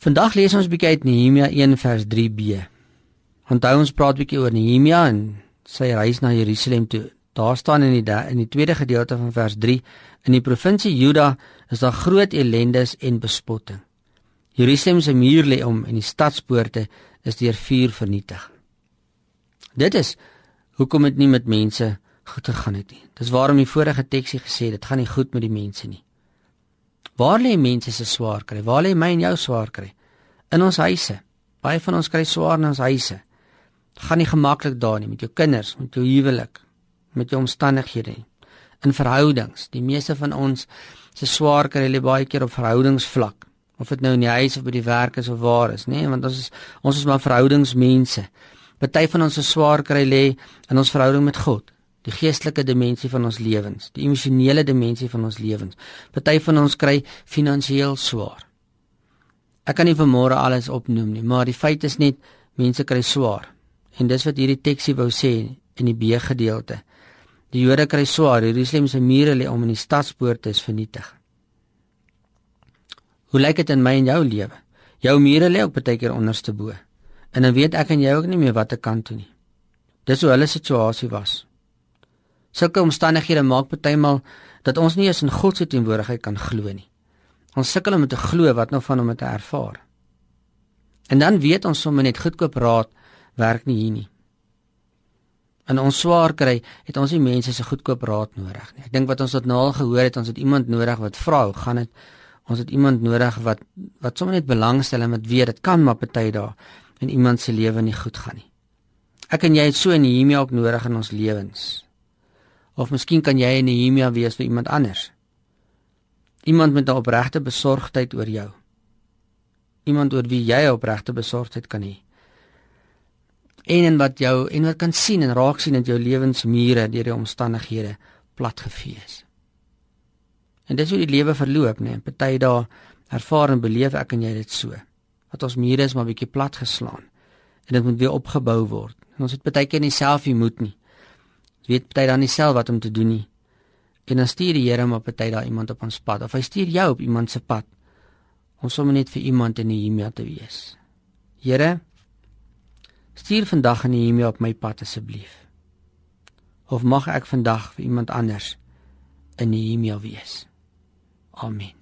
Vandag lees ons bietjie uit Nehemia 1 vers 3b. Onthou ons praat bietjie oor Nehemia en sy reis na Jerusalem toe. Daar staan in die in die tweede gedeelte van vers 3 in die provinsie Juda is daar groot ellendes en bespotting. Jerusalem se muur lê om en die stadspoorte is deur vuur vernietig. Dit is hoekom dit nie met mense goed gegaan het nie. Dis waarom die vorige teksie gesê dit gaan nie goed met die mense nie. Waar lê mense se swaar kry? Waar lê my en jou swaar kry? In ons huise. Baie van ons kry swaar in ons huise. Dit gaan nie gemaklik daar nie met jou kinders, met jou huwelik, met jou omstandighede nie. In verhoudings. Die meeste van ons se swaar kry lê baie keer op verhoudingsvlak. Of dit nou in die huis of by die werk is of waar is, nê? Want ons is ons is maar verhoudingsmense. Party van ons se swaar kry lê in ons verhouding met God die geestelike dimensie van ons lewens, die emosionele dimensie van ons lewens. Party van ons kry finansiëel swaar. Ek kan nie vanmôre alles opnoem nie, maar die feit is net mense kry swaar. En dis wat hierdie teksie wou sê in die B gedeelte. Die Jode kry swaar, Jerusalem se mure lê om en die stadspoorte is vernietig. Hoe lyk dit in my en jou lewe? Jou mure lê ook baie keer onderste bo. En dan weet ek en jy ook nie meer wat te kan toe nie. Dis hoe hulle situasie was. Sulke omstandighede maak partymal dat ons nie eens in God se teenwoordigheid kan glo nie. Ons sukkel om te glo wat nou van hom te ervaar. En dan weet ons sommer net goedkoop raad werk nie hier nie. In ons swaar kry het ons nie mense se goedkoop raad nodig nie. Ek dink wat ons tot nou al gehoor het, ons het iemand nodig wat vra, hoe gaan dit? Ons het iemand nodig wat wat sommer net belangstel en wat weet dit kan maar party daar in iemand se lewe nie goed gaan nie. Ek en jy het so 'n Nehemia ook nodig in ons lewens. Of miskien kan jy 'n Nehemia wees vir iemand anders. Iemand met 'n opregte besorgdheid oor jou. Iemand oor wie jy opregte besorgdheid kan hê. En en wat jou en wat kan sien en raak sien in jou lewensmure deur die omstandighede platgevee is. En dis hoe die lewe verloop, né? Nee. Party dae ervaar en beleef ek en jy dit so. Dat ons mure is maar bietjie plat geslaan en dit moet weer opgebou word. En ons het baie keer nie self die moed nie weet party dan nie self wat om te doen nie. En dan stuur die Here maar party daar iemand op ons pad of hy stuur jou op iemand se pad. Ons sommer net vir iemand in die hemel te wees. Here stuur vandag 'n hemel op my pad asseblief. Of mag ek vandag vir iemand anders in die hemel wees. Amen.